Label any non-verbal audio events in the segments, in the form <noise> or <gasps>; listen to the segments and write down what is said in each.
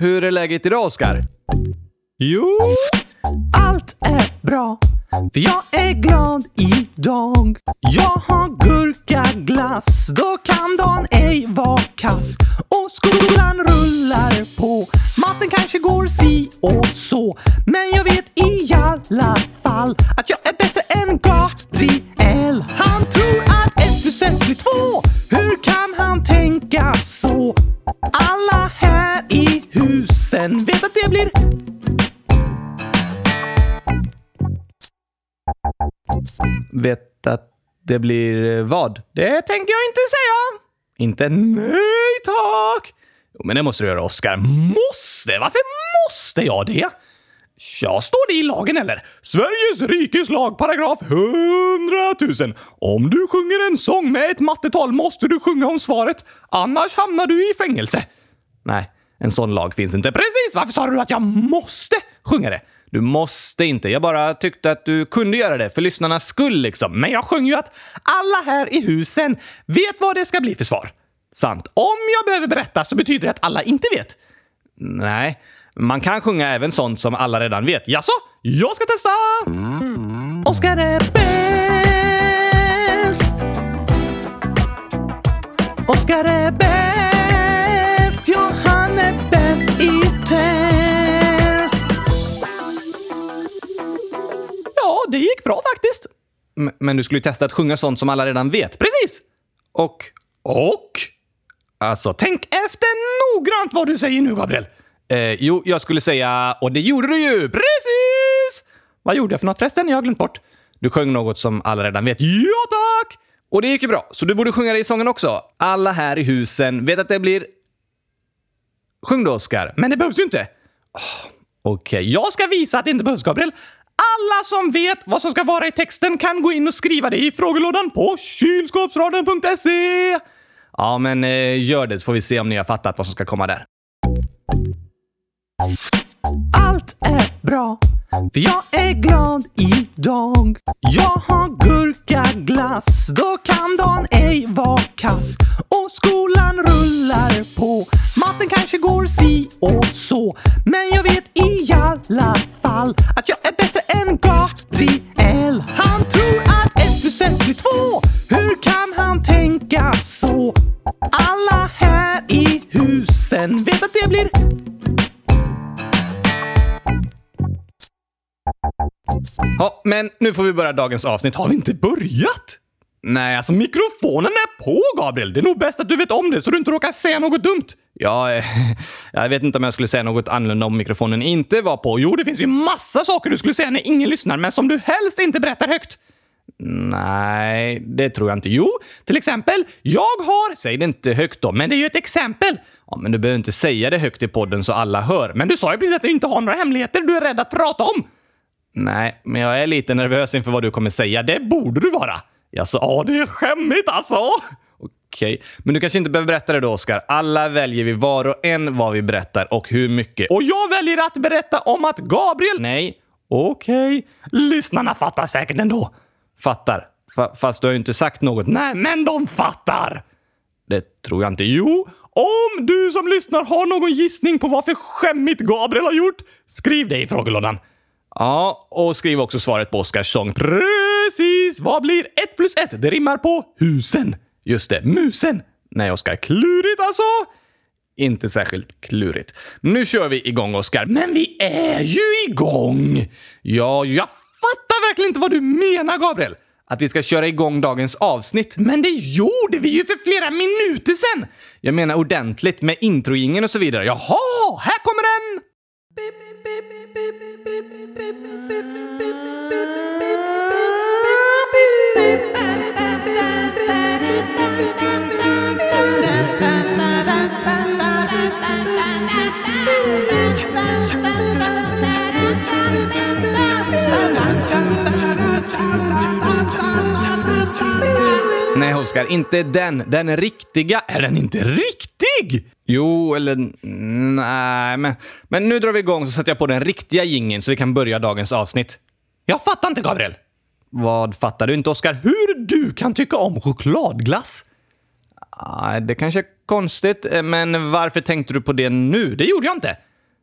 Hur är läget idag, Oskar? Jo, allt är bra. För jag är glad idag. Jag har gurkaglass, då kan dagen ej vara kass. Och skolan rullar på. Maten kanske går si och så. Men jag vet i alla fall att jag är bättre än Gabriel. Han tror att ett plus ett blir två. Hur kan han tänka så? Alla här i husen vet att det blir Vet att det blir eh, vad? Det tänker jag inte säga. Inte nej tack! Jo, men det måste du göra, Oskar. Måste? Varför måste jag det? Ja, står det i lagen eller? Sveriges rikes lag, paragraf 100 000. Om du sjunger en sång med ett mattetal måste du sjunga om svaret, annars hamnar du i fängelse. Nej, en sån lag finns inte. Precis! Varför sa du att jag måste sjunga det? Du måste inte. Jag bara tyckte att du kunde göra det för lyssnarnas skull liksom. Men jag sjöng ju att alla här i husen vet vad det ska bli för svar. Sant. Om jag behöver berätta så betyder det att alla inte vet. Nej, man kan sjunga även sånt som alla redan vet. Jaså? Jag ska testa! Oskar är bäst. Oskar är bäst. Ja, han är bäst i test. Ja, det gick bra faktiskt. M- Men du skulle ju testa att sjunga sånt som alla redan vet. Precis! Och... Och? Alltså, Tänk efter noggrant vad du säger nu, Gabriel eh, jo, jag skulle säga... Och det gjorde du ju! Precis! Vad gjorde jag för något förresten? Jag har glömt bort. Du sjöng något som alla redan vet. Ja, tack! Och det gick ju bra, så du borde sjunga det i sången också. Alla här i husen vet att det blir... Sjung då, Oskar. Men det behövs ju inte. Okej. Jag ska visa att det inte behövs, Gabriel. Alla som vet vad som ska vara i texten kan gå in och skriva det i frågelådan på kylskåpsradion.se. Ja, men eh, gör det så får vi se om ni har fattat vad som ska komma där. Allt är bra, för jag är glad idag. Jag har gurkaglass, då kan dagen ej vara kass. Och skolan rullar på, matten kanske går si och så. Men jag vet i alla fall att jag är bättre än Gabriel. Han tror att ett plus ett blir två. Hur kan han tänka så? Alla här i husen vet att det blir Ja, men nu får vi börja dagens avsnitt. Har vi inte börjat? Nej, alltså Mikrofonen är på, Gabriel! Det är nog bäst att du vet om det så du inte råkar säga något dumt. Ja, eh, <laughs> jag vet inte om jag skulle säga något annorlunda om mikrofonen inte var på. Jo, det finns ju massa saker du skulle säga när ingen lyssnar, men som du helst inte berättar högt. Nej, det tror jag inte. Jo, till exempel, jag har... Säg det inte högt då, men det är ju ett exempel. Ja, men du behöver inte säga det högt i podden så alla hör. Men du sa ju precis att du inte har några hemligheter du är rädd att prata om. Nej, men jag är lite nervös inför vad du kommer säga. Det borde du vara. Jaså, ja, det är skämmigt alltså. Okej, men du kanske inte behöver berätta det då, Oskar. Alla väljer vi var och en vad vi berättar och hur mycket. Och jag väljer att berätta om att Gabriel... Nej, Okej, lyssnarna fattar säkert ändå. fattar. Fa- fast du har ju inte sagt något. Nej, men de fattar. Det tror jag inte. Jo, om du som lyssnar har någon gissning på vad för skämmigt Gabriel har gjort, skriv det i frågelådan. Ja, och skriv också svaret på Oskars sång. Precis! Vad blir ett plus ett? Det rimmar på husen. Just det, musen. Nej, Oskar. Klurigt alltså! Inte särskilt klurigt. Nu kör vi igång, Oskar. Men vi är ju igång! Ja, jag Fattar verkligen inte vad du menar, Gabriel. att vi ska köra igång dagens avsnitt. Men det gjorde vi ju för flera minuter sedan! Jag menar ordentligt med introjingen och så vidare. Jaha, här kommer den! Chanda, chanda, chanda. Nej Oskar, inte den. Den riktiga. Är den inte riktig? Jo, eller mm, nej, men, men nu drar vi igång så sätter jag på den riktiga gingen så vi kan börja dagens avsnitt. Jag fattar inte, Gabriel. Vad fattar du inte, Oskar? Hur du kan tycka om chokladglass? Det kanske är konstigt, eh, men varför tänkte du på det nu? Det gjorde jag inte.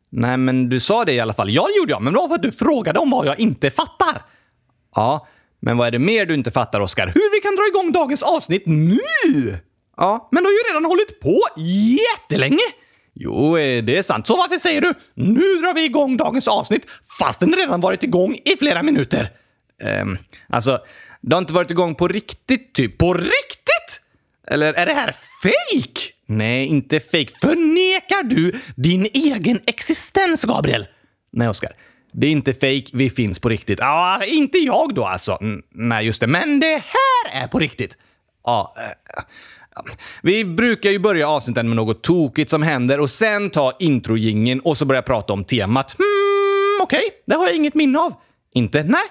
Nej, men du sa det i alla fall. Ja, det gjorde jag, men det var för att du frågade om vad jag inte fattar. Ja, men vad är det mer du inte fattar, Oskar? Hur vi kan dra igång dagens avsnitt nu? Ja, men du har ju redan hållit på jättelänge. Jo, eh, det är sant. Så varför säger du nu drar vi igång dagens avsnitt fast den redan varit igång i flera minuter? Um, alltså, det har inte varit igång på riktigt, typ. På riktigt? Eller är det här fake? Nej, inte fake. Förnekar du din egen existens, Gabriel? Nej, Oskar. Det är inte fake, vi finns på riktigt. Ja, inte jag då alltså. N nej, just det. Men det här är på riktigt. Ja, eh, vi brukar ju börja avsnitten med något tokigt som händer och sen ta introjingen och så börja prata om temat. Hmm, okej, okay. det har jag inget minne av. Inte? Nej.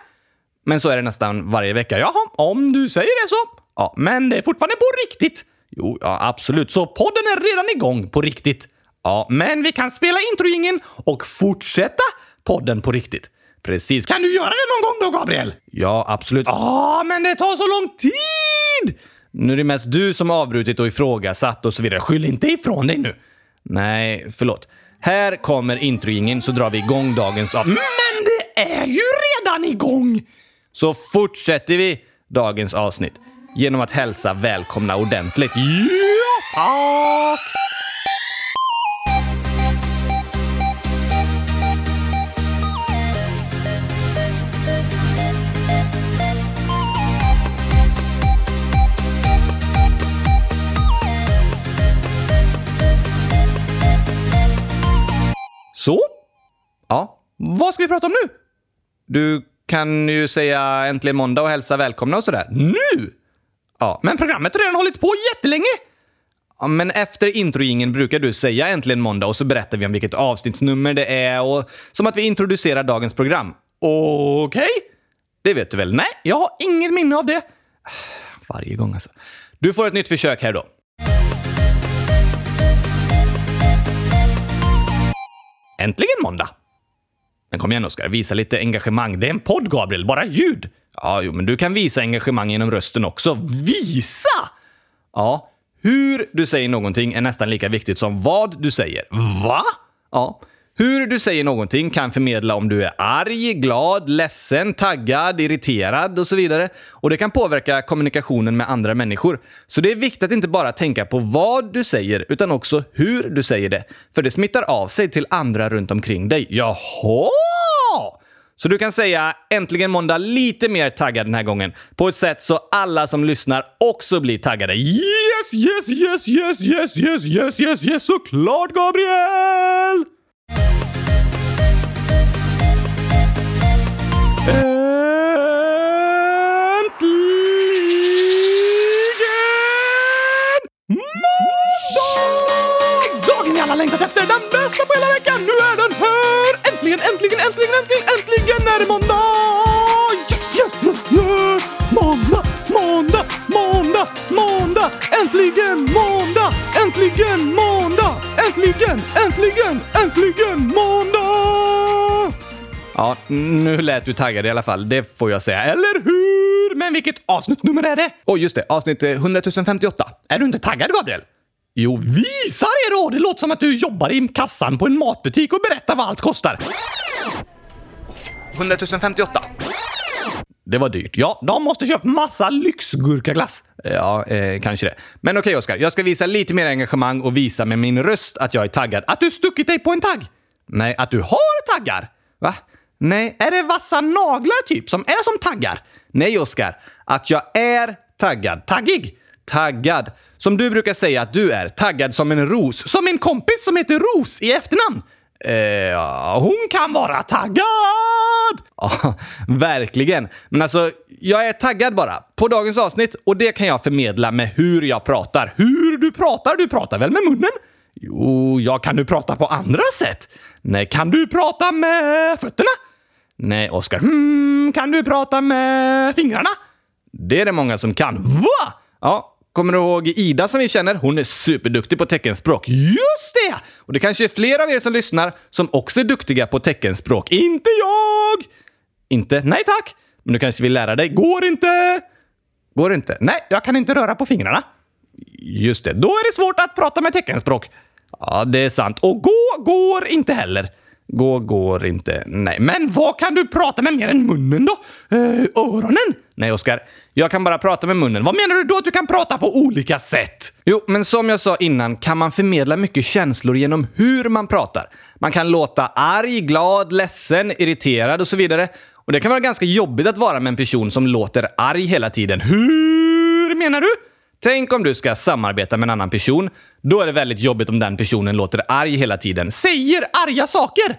Men så är det nästan varje vecka. Jaha, om du säger det så. Ja, men det är fortfarande på riktigt. Jo, ja, absolut. Så podden är redan igång på riktigt. Ja, men vi kan spela introjingen och fortsätta podden på riktigt. Precis. Kan du göra det någon gång då, Gabriel? Ja, absolut. Ja, men det tar så lång tid! Nu är det mest du som avbrutit och ifrågasatt och så vidare. Skyll inte ifrån dig nu. Nej, förlåt. Här kommer introjingen så drar vi igång dagens av... Men det är ju redan igång! Så fortsätter vi dagens avsnitt genom att hälsa välkomna ordentligt. Ja, tack! Så? Ja. Vad ska vi prata om nu? Du kan ju säga äntligen måndag och hälsa välkomna och sådär. Nu? Ja, men programmet har redan hållit på jättelänge! Ja, men efter introjingen brukar du säga äntligen måndag och så berättar vi om vilket avsnittsnummer det är och som att vi introducerar dagens program. Okej? Okay? Det vet du väl? Nej, jag har inget minne av det. Ah, varje gång alltså. Du får ett nytt försök här då. Äntligen måndag! Men kom igen Oskar, visa lite engagemang. Det är en podd, Gabriel. Bara ljud. Ja, jo, men du kan visa engagemang genom rösten också. Visa! Ja, hur du säger någonting är nästan lika viktigt som vad du säger. Va? Ja. Hur du säger någonting kan förmedla om du är arg, glad, ledsen, taggad, irriterad och så vidare. Och det kan påverka kommunikationen med andra människor. Så det är viktigt att inte bara tänka på vad du säger, utan också hur du säger det. För det smittar av sig till andra runt omkring dig. Jaha! Så du kan säga “Äntligen måndag” lite mer taggad den här gången. På ett sätt så alla som lyssnar också blir taggade. Yes, yes, yes, yes, yes, yes, yes, yes, yes, såklart Gabriel! Har längtat efter den bästa på hela veckan. Nu är den här! Äntligen, äntligen, äntligen, äntligen, äntligen är det måndag! Yes, yes, yes, yes! Måndag, måndag, måndag, måndag! Äntligen måndag! Äntligen måndag! Äntligen, äntligen, äntligen måndag! Ja, nu lät du taggad i alla fall. Det får jag säga. Eller hur? Men vilket avsnittnummer är det? Åh, oh, just det. Avsnitt eh, 100 058. Är du inte taggad, Gabriel? Jo, visa det då! Det låter som att du jobbar i kassan på en matbutik och berättar vad allt kostar. 100 058. Det var dyrt. Ja, de måste köpa massa lyxgurkaglass. Ja, eh, kanske det. Men okej, okay, Oskar. Jag ska visa lite mer engagemang och visa med min röst att jag är taggad. Att du stuckit dig på en tagg? Nej, att du har taggar. Va? Nej, är det vassa naglar typ som är som taggar? Nej, Oskar. Att jag är taggad. Taggig. Taggad. Som du brukar säga att du är. Taggad som en ros. Som min kompis som heter Ros i efternamn. Eh, hon kan vara taggad! Ja, <laughs> verkligen. Men alltså, jag är taggad bara. På dagens avsnitt. Och det kan jag förmedla med hur jag pratar. Hur du pratar? Du pratar väl med munnen? Jo, jag kan du prata på andra sätt? Nej, kan du prata med fötterna? Nej, Oskar. Hmm, kan du prata med fingrarna? Det är det många som kan. Va? Ja, Kommer du ihåg Ida som vi känner? Hon är superduktig på teckenspråk. Just det! Och det kanske är fler av er som lyssnar som också är duktiga på teckenspråk. Inte jag! Inte? Nej tack! Men du kanske vill lära dig? Går inte! Går inte? Nej, jag kan inte röra på fingrarna. Just det, då är det svårt att prata med teckenspråk. Ja, det är sant. Och gå går inte heller. Gå går inte. Nej, men vad kan du prata med mer än munnen då? Eh, öronen? Nej, Oskar. Jag kan bara prata med munnen. Vad menar du då att du kan prata på olika sätt? Jo, men som jag sa innan kan man förmedla mycket känslor genom hur man pratar. Man kan låta arg, glad, ledsen, irriterad och så vidare. Och det kan vara ganska jobbigt att vara med en person som låter arg hela tiden. Hur menar du? Tänk om du ska samarbeta med en annan person. Då är det väldigt jobbigt om den personen låter arg hela tiden. Säger arga saker!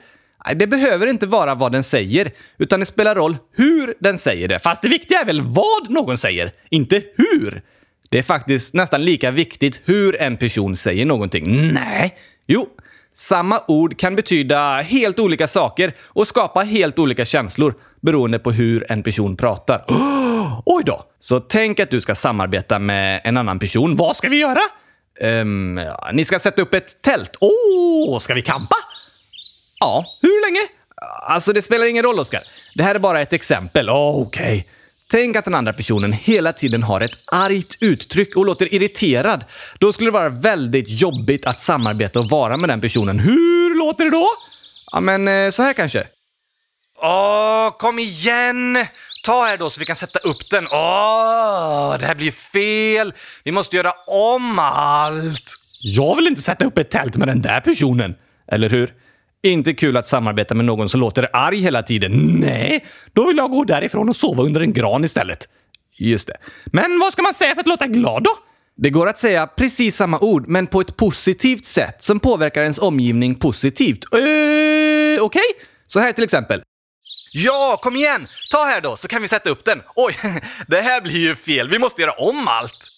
Det behöver inte vara vad den säger, utan det spelar roll hur den säger det. Fast det viktiga är väl vad någon säger, inte hur. Det är faktiskt nästan lika viktigt hur en person säger någonting. Nej. Jo, samma ord kan betyda helt olika saker och skapa helt olika känslor beroende på hur en person pratar. <gasps> Oh, oj då! Så tänk att du ska samarbeta med en annan person. Vad ska vi göra? Um, ja, ni ska sätta upp ett tält. Åh, oh, ska vi kampa? Ja, hur länge? Alltså, det spelar ingen roll, Oskar. Det här är bara ett exempel. Oh, Okej. Okay. Tänk att den andra personen hela tiden har ett argt uttryck och låter irriterad. Då skulle det vara väldigt jobbigt att samarbeta och vara med den personen. Hur låter det då? Ja, men eh, så här kanske. Åh, kom igen! Ta här då så vi kan sätta upp den. Åh, det här blir fel. Vi måste göra om allt. Jag vill inte sätta upp ett tält med den där personen. Eller hur? Inte kul att samarbeta med någon som låter arg hela tiden. Nej, då vill jag gå därifrån och sova under en gran istället. Just det. Men vad ska man säga för att låta glad då? Det går att säga precis samma ord, men på ett positivt sätt som påverkar ens omgivning positivt. Eh, Okej? Okay? Så här till exempel. Ja, kom igen! Ta här då, så kan vi sätta upp den. Oj, <laughs> det här blir ju fel. Vi måste göra om allt.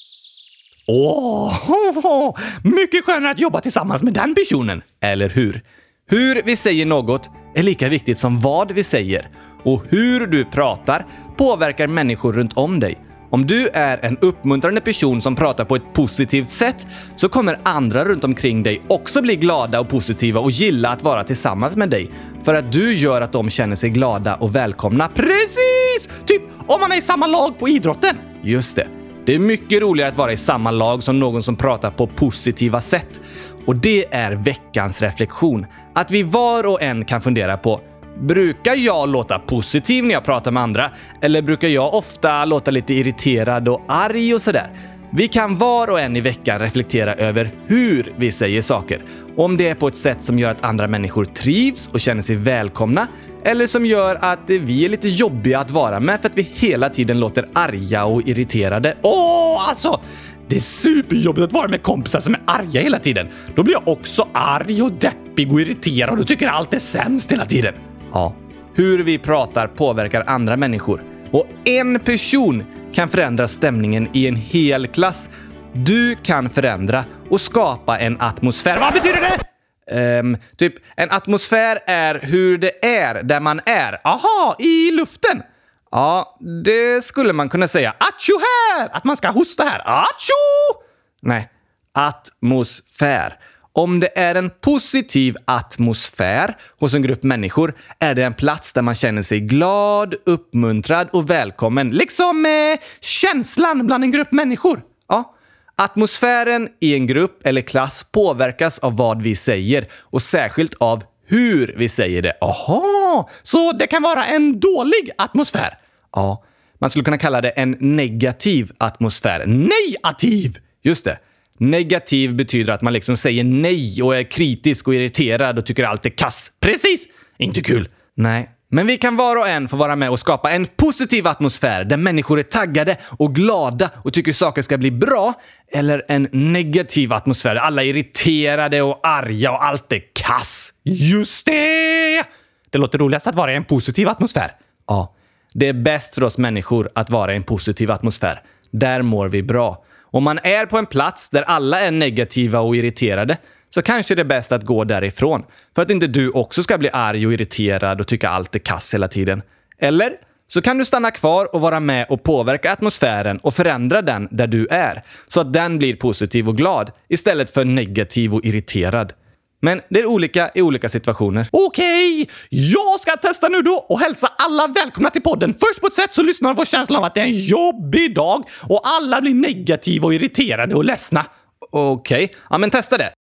Åh, oh, mycket skönare att jobba tillsammans med den personen. Eller hur? Hur vi säger något är lika viktigt som vad vi säger. Och hur du pratar påverkar människor runt om dig. Om du är en uppmuntrande person som pratar på ett positivt sätt så kommer andra runt omkring dig också bli glada och positiva och gilla att vara tillsammans med dig. För att du gör att de känner sig glada och välkomna. Precis! Typ om man är i samma lag på idrotten. Just det. Det är mycket roligare att vara i samma lag som någon som pratar på positiva sätt. Och det är veckans reflektion. Att vi var och en kan fundera på Brukar jag låta positiv när jag pratar med andra? Eller brukar jag ofta låta lite irriterad och arg och sådär? Vi kan var och en i veckan reflektera över hur vi säger saker. Om det är på ett sätt som gör att andra människor trivs och känner sig välkomna eller som gör att vi är lite jobbiga att vara med för att vi hela tiden låter arga och irriterade. Åh, alltså! Det är superjobbigt att vara med kompisar som är arga hela tiden. Då blir jag också arg och deppig och irriterad och tycker allt är sämst hela tiden. Ja, hur vi pratar påverkar andra människor. Och en person kan förändra stämningen i en hel klass. Du kan förändra och skapa en atmosfär. Vad betyder det? Um, typ, en atmosfär är hur det är där man är. Aha, i luften! Ja, det skulle man kunna säga. Attjo här! Att man ska hosta här. Attjo! Nej, atmosfär. Om det är en positiv atmosfär hos en grupp människor är det en plats där man känner sig glad, uppmuntrad och välkommen. Liksom eh, känslan bland en grupp människor. Ja. Atmosfären i en grupp eller klass påverkas av vad vi säger och särskilt av hur vi säger det. Aha, så det kan vara en dålig atmosfär? Ja, man skulle kunna kalla det en negativ atmosfär. Negativ! Just det. Negativ betyder att man liksom säger nej och är kritisk och irriterad och tycker allt är kass. Precis! Inte kul. Nej, men vi kan var och en få vara med och skapa en positiv atmosfär där människor är taggade och glada och tycker saker ska bli bra. Eller en negativ atmosfär där alla är irriterade och arga och allt är kass. Just det! Det låter roligast att vara i en positiv atmosfär. Ja, det är bäst för oss människor att vara i en positiv atmosfär. Där mår vi bra. Om man är på en plats där alla är negativa och irriterade så kanske det är bäst att gå därifrån för att inte du också ska bli arg och irriterad och tycka allt är kass hela tiden. Eller så kan du stanna kvar och vara med och påverka atmosfären och förändra den där du är så att den blir positiv och glad istället för negativ och irriterad. Men det är olika i olika situationer. Okej, okay, jag ska testa nu då och hälsa alla välkomna till podden. Först på ett sätt så lyssnar får känslan av att det är en jobbig dag och alla blir negativa och irriterade och ledsna. Okej, okay. ja men testa det.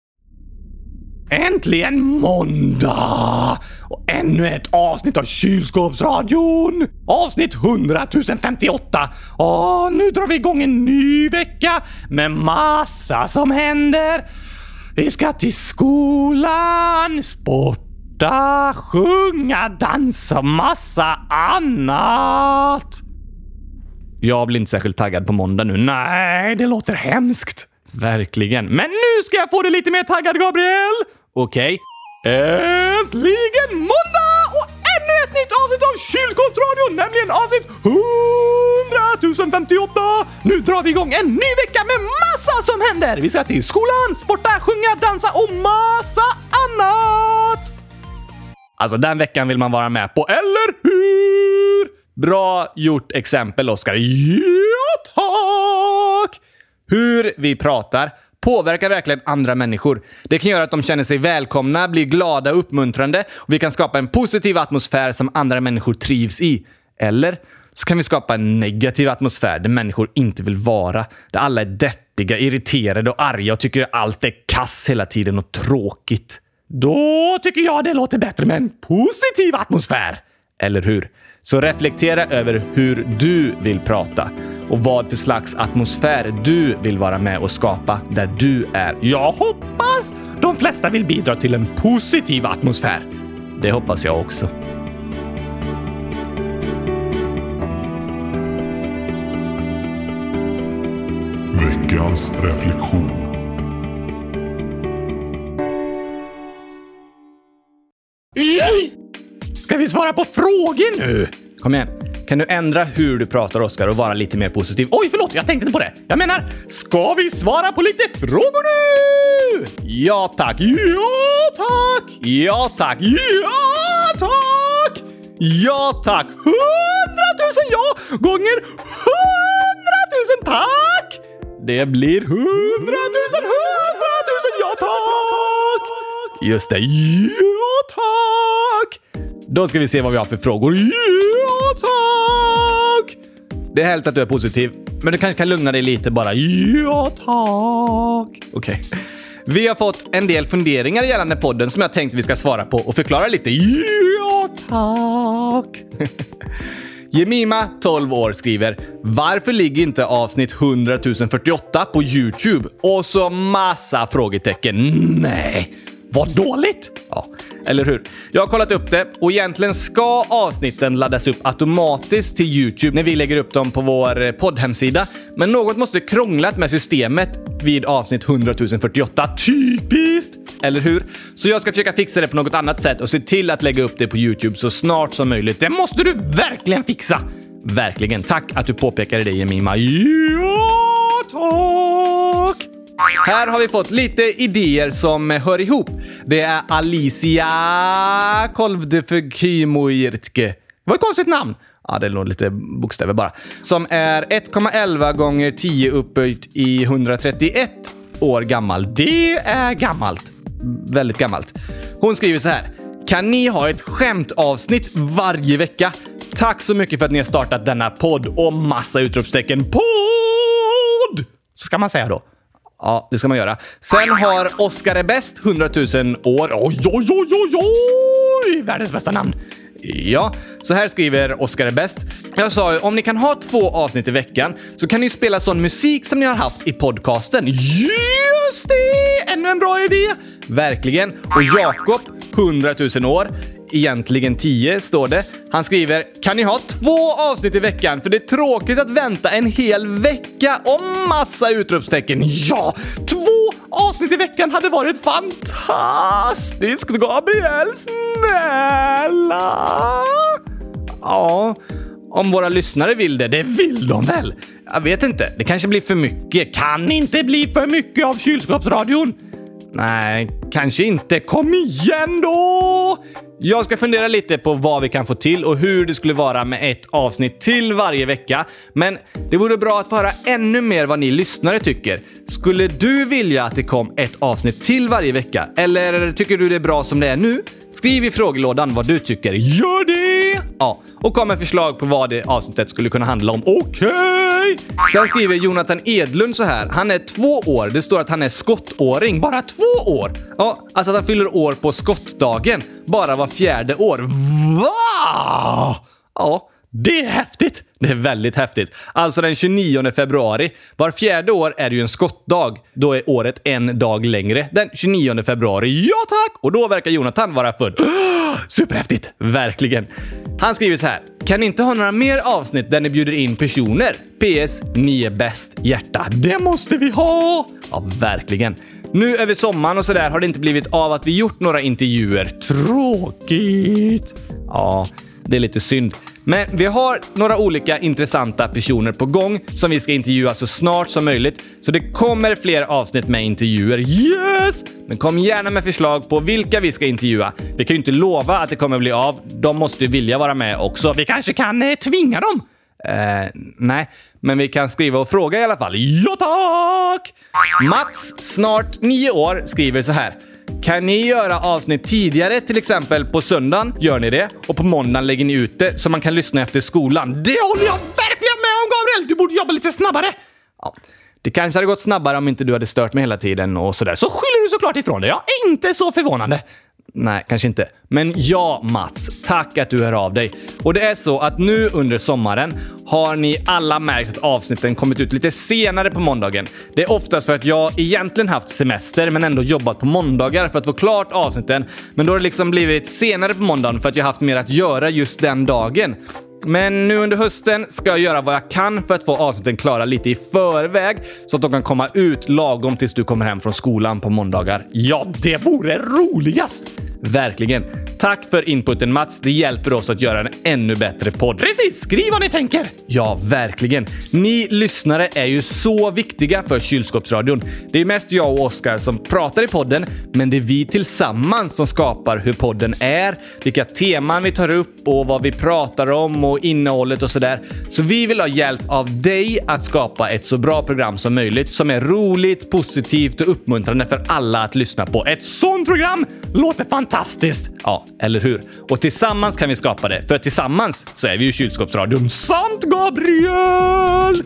Äntligen måndag! Och ännu ett avsnitt av Kylskåpsradion! Avsnitt 100 058. Åh, nu drar vi igång en ny vecka med massa som händer. Vi ska till skolan, sporta, sjunga, dansa och massa annat. Jag blir inte särskilt taggad på måndag nu. Nej, det låter hemskt. Verkligen. Men nu ska jag få dig lite mer taggad, Gabriel! Okej. Äntligen måndag! Nytt avsnitt av Kylskåpsradion, nämligen avsnitt 100 058! Nu drar vi igång en ny vecka med massa som händer! Vi ska till skolan, sporta, sjunga, dansa och massa annat! Alltså, den veckan vill man vara med på, eller hur? Bra gjort exempel, Oskar. Ja, tack! Hur vi pratar påverkar verkligen andra människor. Det kan göra att de känner sig välkomna, blir glada och uppmuntrande och vi kan skapa en positiv atmosfär som andra människor trivs i. Eller så kan vi skapa en negativ atmosfär där människor inte vill vara. Där alla är deppiga, irriterade och arga och tycker allt är kass hela tiden och tråkigt. Då tycker jag det låter bättre med en positiv atmosfär. Eller hur? Så reflektera över hur du vill prata och vad för slags atmosfär du vill vara med och skapa där du är. Jag hoppas de flesta vill bidra till en positiv atmosfär. Det hoppas jag också. Veckans reflektion. Ska vi svara på frågor nu? Kom igen. Kan du ändra hur du pratar, Oskar, och vara lite mer positiv? Oj, förlåt, jag tänkte inte på det. Jag menar, ska vi svara på lite frågor nu? Ja, tack. Ja, tack! Ja, tack. Ja, tack! Ja, tack. Hundratusen ja gånger hundratusen tack! Det blir Hundratusen, hundratusen ja tack! Just det. Ja tack! Då ska vi se vad vi har för frågor. Ja tack! Det är härligt att du är positiv, men du kanske kan lugna dig lite bara. Ja tack! Okej. Vi har fått en del funderingar gällande podden som jag tänkte vi ska svara på och förklara lite. Ja tack! <laughs> Jemima, 12 år, skriver “Varför ligger inte avsnitt 100 048 på YouTube?” och så massa frågetecken. Nej, vad dåligt! Ja, eller hur? Jag har kollat upp det och egentligen ska avsnitten laddas upp automatiskt till YouTube när vi lägger upp dem på vår poddhemsida. Men något måste krånglat med systemet vid avsnitt 100 048. Typiskt! Eller hur? Så jag ska försöka fixa det på något annat sätt och se till att lägga upp det på YouTube så snart som möjligt. Det måste du verkligen fixa! Verkligen. Tack att du påpekade det, Jemima. Ja tack! Här har vi fått lite idéer som hör ihop. Det är Alicia Kolvdefekimoirtke. Det var ett konstigt namn. Ja, det är nog lite bokstäver bara. Som är 1,11 gånger 10 upphöjt i 131 år gammal. Det är gammalt. Väldigt gammalt. Hon skriver så här. Kan ni ha ett skämtavsnitt varje vecka? Tack så mycket för att ni har startat denna podd och massa utropstecken. Podd! Så ska man säga då. Ja, det ska man göra. Sen har Oscar är bäst 100 000 år. Oj, oj, oj, oj, oj! Världens bästa namn. Ja, så här skriver Oscar är bäst. Jag sa ju, om ni kan ha två avsnitt i veckan så kan ni spela sån musik som ni har haft i podcasten. Just det! Ännu en bra idé! Verkligen. Och Jakob, 100 000 år. Egentligen 10 står det. Han skriver “Kan ni ha två avsnitt i veckan? För det är tråkigt att vänta en hel vecka och massa utropstecken. Ja, två avsnitt i veckan hade varit fantastiskt! Gabriel, snälla! Ja, om våra lyssnare vill det. Det vill de väl? Jag vet inte. Det kanske blir för mycket. Kan inte bli för mycket av kylskåpsradion. Nej, kanske inte. Kom igen då! Jag ska fundera lite på vad vi kan få till och hur det skulle vara med ett avsnitt till varje vecka. Men det vore bra att få höra ännu mer vad ni lyssnare tycker. Skulle du vilja att det kom ett avsnitt till varje vecka? Eller tycker du det är bra som det är nu? Skriv i frågelådan vad du tycker. Gör det! Ja, och kom med förslag på vad det avsnittet skulle kunna handla om. Okej! Okay. Sen skriver Jonathan Edlund så här. Han är två år. Det står att han är skottåring. Bara två år? Ja, alltså att han fyller år på skottdagen. Bara var fjärde år. Va? Ja, det är häftigt! Det är väldigt häftigt. Alltså den 29 februari. Var fjärde år är det ju en skottdag. Då är året en dag längre. Den 29 februari. Ja tack! Och då verkar Jonathan vara född. <gasps> Superhäftigt! Verkligen. Han skriver så här. Kan ni inte ha några mer avsnitt där ni bjuder in personer? PS. Ni är bäst. Hjärta. Det måste vi ha! Ja, verkligen. Nu över sommaren och sådär har det inte blivit av att vi gjort några intervjuer. Tråkigt. Ja, det är lite synd. Men vi har några olika intressanta personer på gång som vi ska intervjua så snart som möjligt. Så det kommer fler avsnitt med intervjuer. Yes! Men kom gärna med förslag på vilka vi ska intervjua. Vi kan ju inte lova att det kommer bli av. De måste ju vilja vara med också. Vi kanske kan eh, tvinga dem? Eh, nej, men vi kan skriva och fråga i alla fall. Ja tack! Mats, snart nio år, skriver så här. Kan ni göra avsnitt tidigare, till exempel på söndagen gör ni det och på måndagen lägger ni ut det så man kan lyssna efter skolan. Det håller jag verkligen med om Gabriel! Du borde jobba lite snabbare! Ja, det kanske hade gått snabbare om inte du hade stört mig hela tiden och sådär. Så skyller du såklart ifrån dig. Ja, inte så förvånande. Nej, kanske inte. Men ja, Mats. Tack att du hör av dig. Och det är så att nu under sommaren har ni alla märkt att avsnitten kommit ut lite senare på måndagen. Det är oftast för att jag egentligen haft semester men ändå jobbat på måndagar för att få klart avsnitten. Men då har det liksom blivit senare på måndagen för att jag haft mer att göra just den dagen. Men nu under hösten ska jag göra vad jag kan för att få avsnitten klara lite i förväg så att de kan komma ut lagom tills du kommer hem från skolan på måndagar. Ja, det vore roligast! Verkligen. Tack för inputen Mats. Det hjälper oss att göra en ännu bättre podd. Precis! Skriv vad ni tänker! Ja, verkligen. Ni lyssnare är ju så viktiga för kylskåpsradion. Det är mest jag och Oskar som pratar i podden, men det är vi tillsammans som skapar hur podden är, vilka teman vi tar upp och vad vi pratar om och innehållet och sådär. Så vi vill ha hjälp av dig att skapa ett så bra program som möjligt som är roligt, positivt och uppmuntrande för alla att lyssna på. Ett sånt program låter fantastiskt! Ja, eller hur? Och tillsammans kan vi skapa det, för tillsammans så är vi ju kylskåpsradion. Sant Gabriel!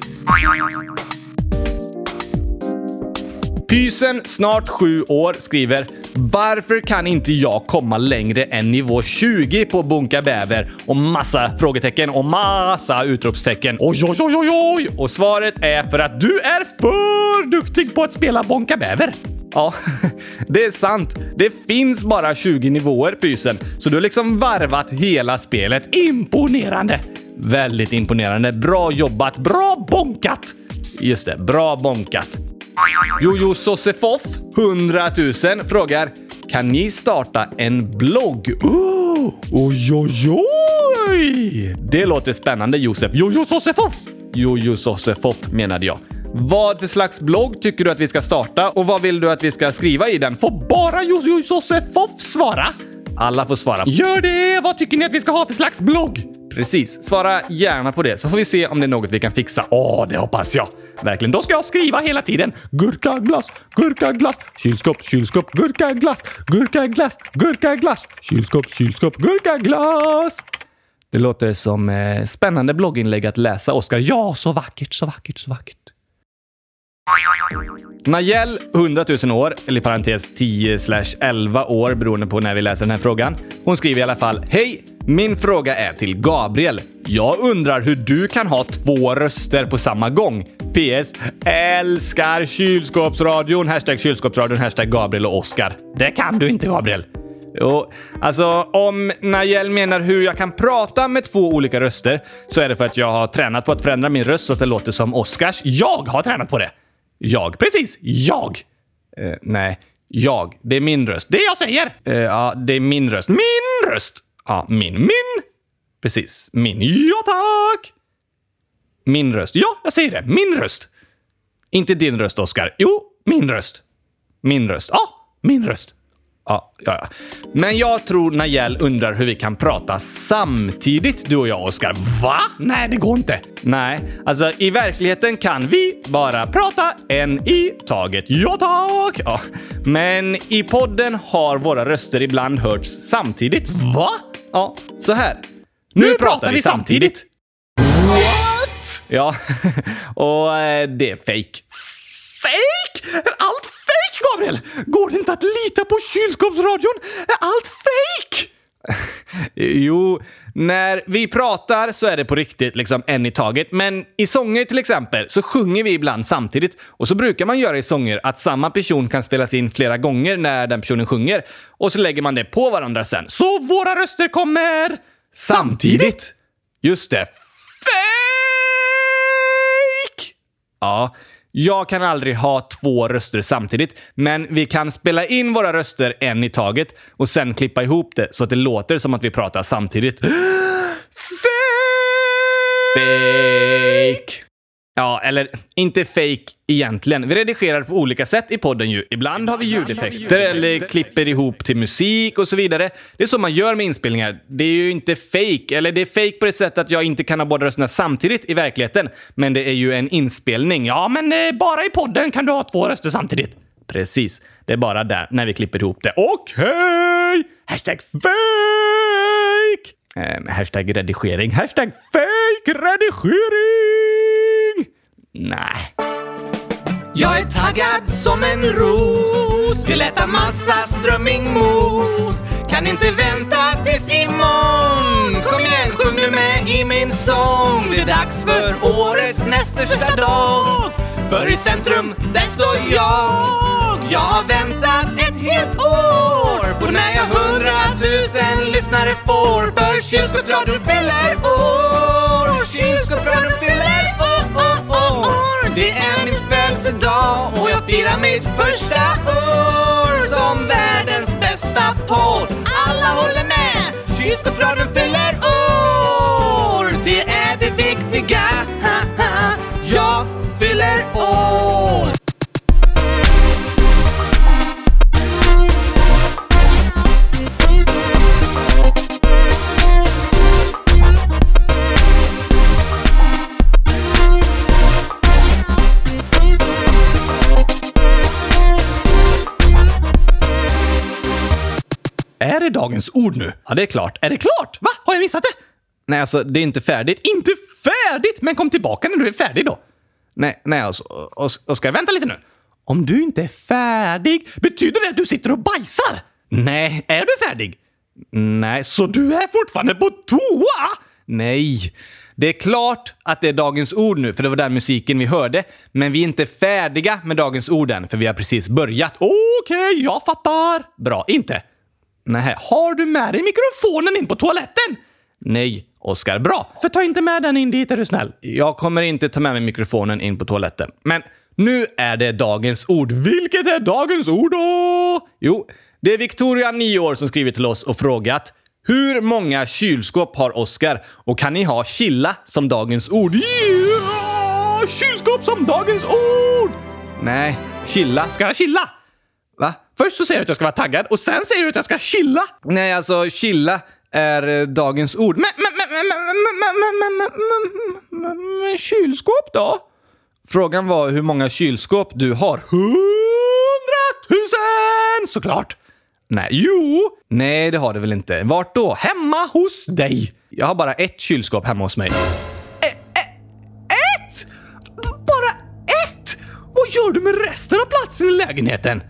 Pysen, snart sju år, skriver “Varför kan inte jag komma längre än nivå 20 på Bunka Bäver?” och massa frågetecken och massa utropstecken. Oj, oj, oj, oj, oj! Och svaret är för att du är för duktig på att spela Bonka Bäver. Ja, <laughs> det är sant. Det finns bara 20 nivåer, Pysen, så du har liksom varvat hela spelet. Imponerande! Väldigt imponerande. Bra jobbat. Bra bonkat! Just det, bra bonkat. Jojo Sossefoff, 100 000, frågar Kan ni starta en blogg? Oh, <gasps> oj, oj, oj! Det låter spännande, Josef. Jojo Sossefoff! Jojo Sossefoff menade jag. Vad för slags blogg tycker du att vi ska starta och vad vill du att vi ska skriva i den? Får bara Jojo Sossefoff svara? Alla får svara. Gör det! Vad tycker ni att vi ska ha för slags blogg? Precis. Svara gärna på det så får vi se om det är något vi kan fixa. Åh, det hoppas jag! Verkligen. Då ska jag skriva hela tiden. Gurkaglass, gurkaglass, kylskåp, kylskåp, gurkaglass, gurkaglass, gurkaglass, kylskåp, kylskåp, gurkaglass. Det låter som eh, spännande blogginlägg att läsa, Oskar. Ja, så vackert, så vackert, så vackert. Najel, 100 000 år, eller i parentes 10 11 år beroende på när vi läser den här frågan. Hon skriver i alla fall Hej! Min fråga är till Gabriel. Jag undrar hur du kan ha två röster på samma gång. PS. Älskar kylskåpsradion. Hashtag kylskåpsradion. Hashtag Gabriel och Oskar. Det kan du inte Gabriel. Jo, alltså om Najel menar hur jag kan prata med två olika röster så är det för att jag har tränat på att förändra min röst så att det låter som Oskars. Jag har tränat på det! Jag. Precis. Jag. Eh, nej. Jag. Det är min röst. Det jag säger! Eh, ja, det är min röst. Min röst! Ja, min. Min! Precis. Min. Ja, tack! Min röst. Ja, jag säger det. Min röst. Inte din röst, Oskar. Jo, min röst. Min röst. Ja, min röst. Ja, ja, ja. Men jag tror Najel undrar hur vi kan prata samtidigt, du och jag, Oskar. Va? Nej, det går inte. Nej, alltså i verkligheten kan vi bara prata en i taget. Ja, tack! Ja. Men i podden har våra röster ibland hörts samtidigt. Va? Ja, så här. Nu, nu pratar vi samtidigt. What? Ja, <laughs> och eh, det är fake. Fake? Allt Gabriel? Går det inte att lita på kylskåpsradion? Är allt fake? <laughs> Jo, när vi pratar så är det på riktigt, liksom en i taget. Men i sånger till exempel så sjunger vi ibland samtidigt. Och så brukar man göra i sånger att samma person kan spelas in flera gånger när den personen sjunger. Och så lägger man det på varandra sen. Så våra röster kommer samtidigt. Just det. Fake! Ja. Jag kan aldrig ha två röster samtidigt, men vi kan spela in våra röster en i taget och sen klippa ihop det så att det låter som att vi pratar samtidigt. <gasps> Fake! Ja, eller inte fake egentligen. Vi redigerar på olika sätt i podden ju. Ibland har vi ljudeffekter eller klipper ihop till musik och så vidare. Det är så man gör med inspelningar. Det är ju inte fake, eller det är fake på det sättet att jag inte kan ha båda rösterna samtidigt i verkligheten. Men det är ju en inspelning. Ja, men eh, bara i podden kan du ha två röster samtidigt. Precis. Det är bara där, när vi klipper ihop det. Okej! Okay. Hashtag fake! Eh, hashtag redigering. Hashtag fake redigering! Nej. Jag är taggad som en ros. Vill äta massa strömmingmos Kan inte vänta tills imorgon. Kom igen, sjung nu med i min sång. Det är dags för årets näst största dag. För i centrum, där står jag. Jag har väntat ett helt år På när jag hundratusen lyssnare får. För kylskåpsradion fyller år. Kylskåpsradion fyller år, år det är min födelsedag och jag firar mitt första år som världens bästa podd. Alla håller med! Kylskåpsradion fyller år! Det är det viktiga. Jag fyller år! Är det dagens ord nu? Ja, det är klart. Är det klart? Va? Har jag missat det? Nej, alltså det är inte färdigt. Inte färdigt! Men kom tillbaka när du är färdig då. Nej, nej alltså. Os Oskar, vänta lite nu. Om du inte är färdig, betyder det att du sitter och bajsar? Nej, är du färdig? Nej, så du är fortfarande på toa? Nej. Det är klart att det är dagens ord nu, för det var den musiken vi hörde. Men vi är inte färdiga med dagens ord än, för vi har precis börjat. Okej, okay, jag fattar. Bra, inte? Nej, har du med dig mikrofonen in på toaletten? Nej, Oskar. Bra, för ta inte med den in dit är du snäll. Jag kommer inte ta med mig mikrofonen in på toaletten. Men nu är det dagens ord. Vilket är dagens ord då? Jo, det är Victoria, 9 år, som skrivit till oss och frågat hur många kylskåp har Oskar och kan ni ha chilla som dagens ord? Ja, kylskåp som dagens ord! Nej, chilla. Ska jag chilla? Va? Först så säger du att jag ska vara taggad och sen säger du att jag ska chilla! Nej, alltså chilla är dagens ord. Men, men, men, men, men, men, men, men men, men, men, men, men, kylskåp då? Frågan var hur många kylskåp du har. Hundratusen! Såklart! Nej, jo! Nej, det har det väl inte. Vart då? Hemma hos dig! Jag har bara ett kylskåp hemma hos mig. Ett? Bara ett? Vad gör du med resten av platsen i lägenheten?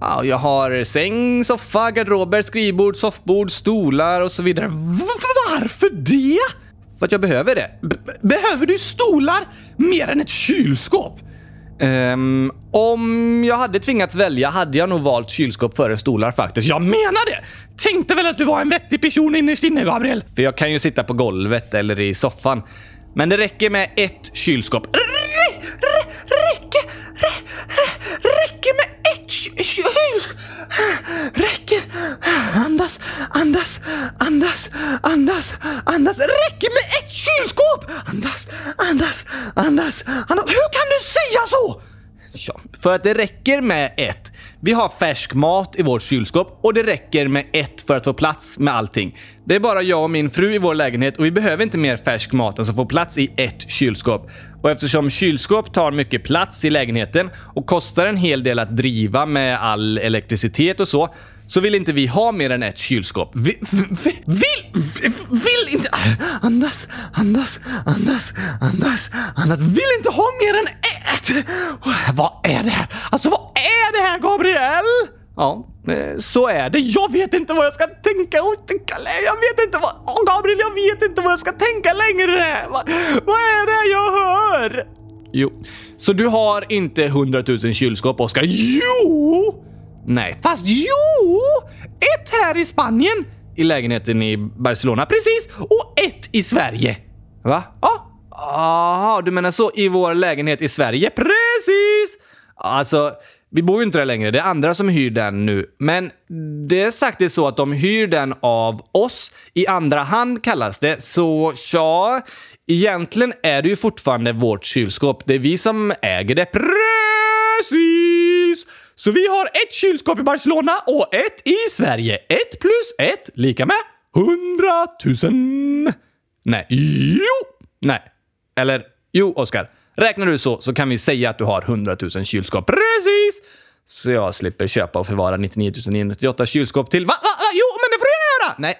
Ja, jag har säng, soffa, garderober, skrivbord, soffbord, stolar och så vidare. Varför det? För att jag behöver det. B behöver du stolar mer än ett kylskåp? Um, om jag hade tvingats välja hade jag nog valt kylskåp före stolar faktiskt. Jag menar det! Tänkte väl att du var en vettig person innerst inne, Gabriel. För jag kan ju sitta på golvet eller i soffan. Men det räcker med ett kylskåp. R räcker, räcker med ett kylskåp. Räcker. Andas, andas, andas, andas, andas. Räcker med ett kylskåp. Andas, andas, andas, andas. Hur kan du säga så? Ja, för att det räcker med ett. Vi har färsk mat i vårt kylskåp och det räcker med ett för att få plats med allting. Det är bara jag och min fru i vår lägenhet och vi behöver inte mer färsk mat än som får plats i ett kylskåp. Och eftersom kylskåp tar mycket plats i lägenheten och kostar en hel del att driva med all elektricitet och så, så vill inte vi ha mer än ett kylskåp. Vi, vi, vill, vill inte... Andas, andas, andas, andas, andas. Vill inte ha mer än ett! Vad är det här? Alltså vad är det här Gabriel? Ja, eh, så är det. Jag vet inte vad jag ska tänka och tänka. Jag vet inte vad... Oh, Gabriel, jag vet inte vad jag ska tänka längre. Vad, vad är det jag hör? Jo, så du har inte 100 000 kylskåp, Oskar? Jo! Nej, fast jo! Ett här i Spanien. I lägenheten i Barcelona, Precis, och ett i Sverige. va? Ja, Aha, du menar så i vår lägenhet i Sverige? precis. Alltså, vi bor ju inte där längre. Det är andra som hyr den nu. Men det är faktiskt så att de hyr den av oss. I andra hand kallas det. Så ja, egentligen är det ju fortfarande vårt kylskåp. Det är vi som äger det. Precis! Så vi har ett kylskåp i Barcelona och ett i Sverige. Ett plus ett lika med hundratusen. Nej. Jo! Nej. Eller jo, Oskar. Räknar du så så kan vi säga att du har 100 000 kylskåp. Precis! Så jag slipper köpa och förvara 99 998 kylskåp till... Va? Va, va, jo, men det får jag göra! Nej.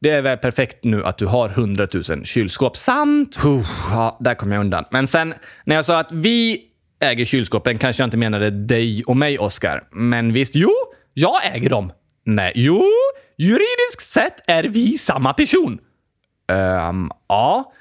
Det är väl perfekt nu att du har 100 000 kylskåp. Sant. Puh, ja, där kom jag undan. Men sen när jag sa att vi äger kylskåpen kanske jag inte menade dig och mig, Oskar. Men visst, Jo, jag äger dem. nej, Jo, juridiskt sett är vi samma person. Ehm, ja.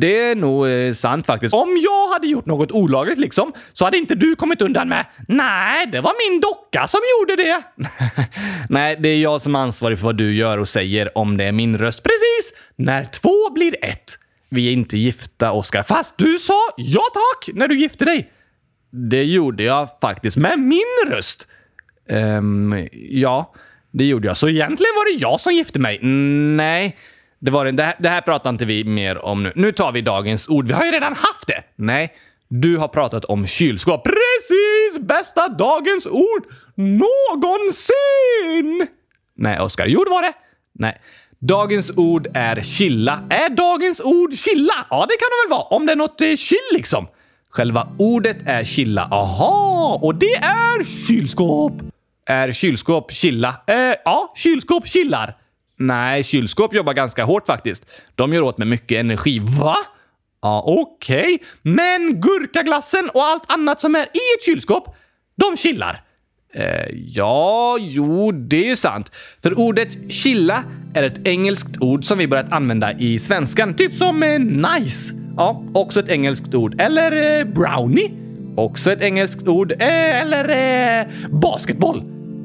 Det är nog eh, sant faktiskt. Om jag hade gjort något olagligt liksom, så hade inte du kommit undan med “Nej, det var min docka som gjorde det”. <laughs> Nej, det är jag som är ansvarig för vad du gör och säger om det är min röst. Precis! När två blir ett. Vi är inte gifta, Oskar. Fast du sa ja tack när du gifte dig. Det gjorde jag faktiskt. Med min röst. Ehm, ja, det gjorde jag. Så egentligen var det jag som gifte mig. Mm, nej, det var det. Det här, det här pratar inte vi mer om nu. Nu tar vi dagens ord. Vi har ju redan haft det. Nej, du har pratat om kylskåp. Precis! Bästa dagens ord någonsin! Nej, Oskar. Jo, det var det. Nej. Dagens ord är chilla. Är dagens ord chilla? Ja, det kan det väl vara. Om det är något eh, chill liksom. Själva ordet är chilla. Aha, och det är kylskåp. Är kylskåp chilla? Eh, ja, kylskåp chillar. Nej, kylskåp jobbar ganska hårt faktiskt. De gör åt med mycket energi. Va? Ja, okej. Men gurkaglassen och allt annat som är i ett kylskåp, de chillar. Eh, ja, jo, det är ju sant. För ordet chilla är ett engelskt ord som vi börjat använda i svenskan. Typ som eh, nice. Ja, också ett engelskt ord. Eller eh, brownie. Också ett engelskt ord. Eh, eller eh, basketboll.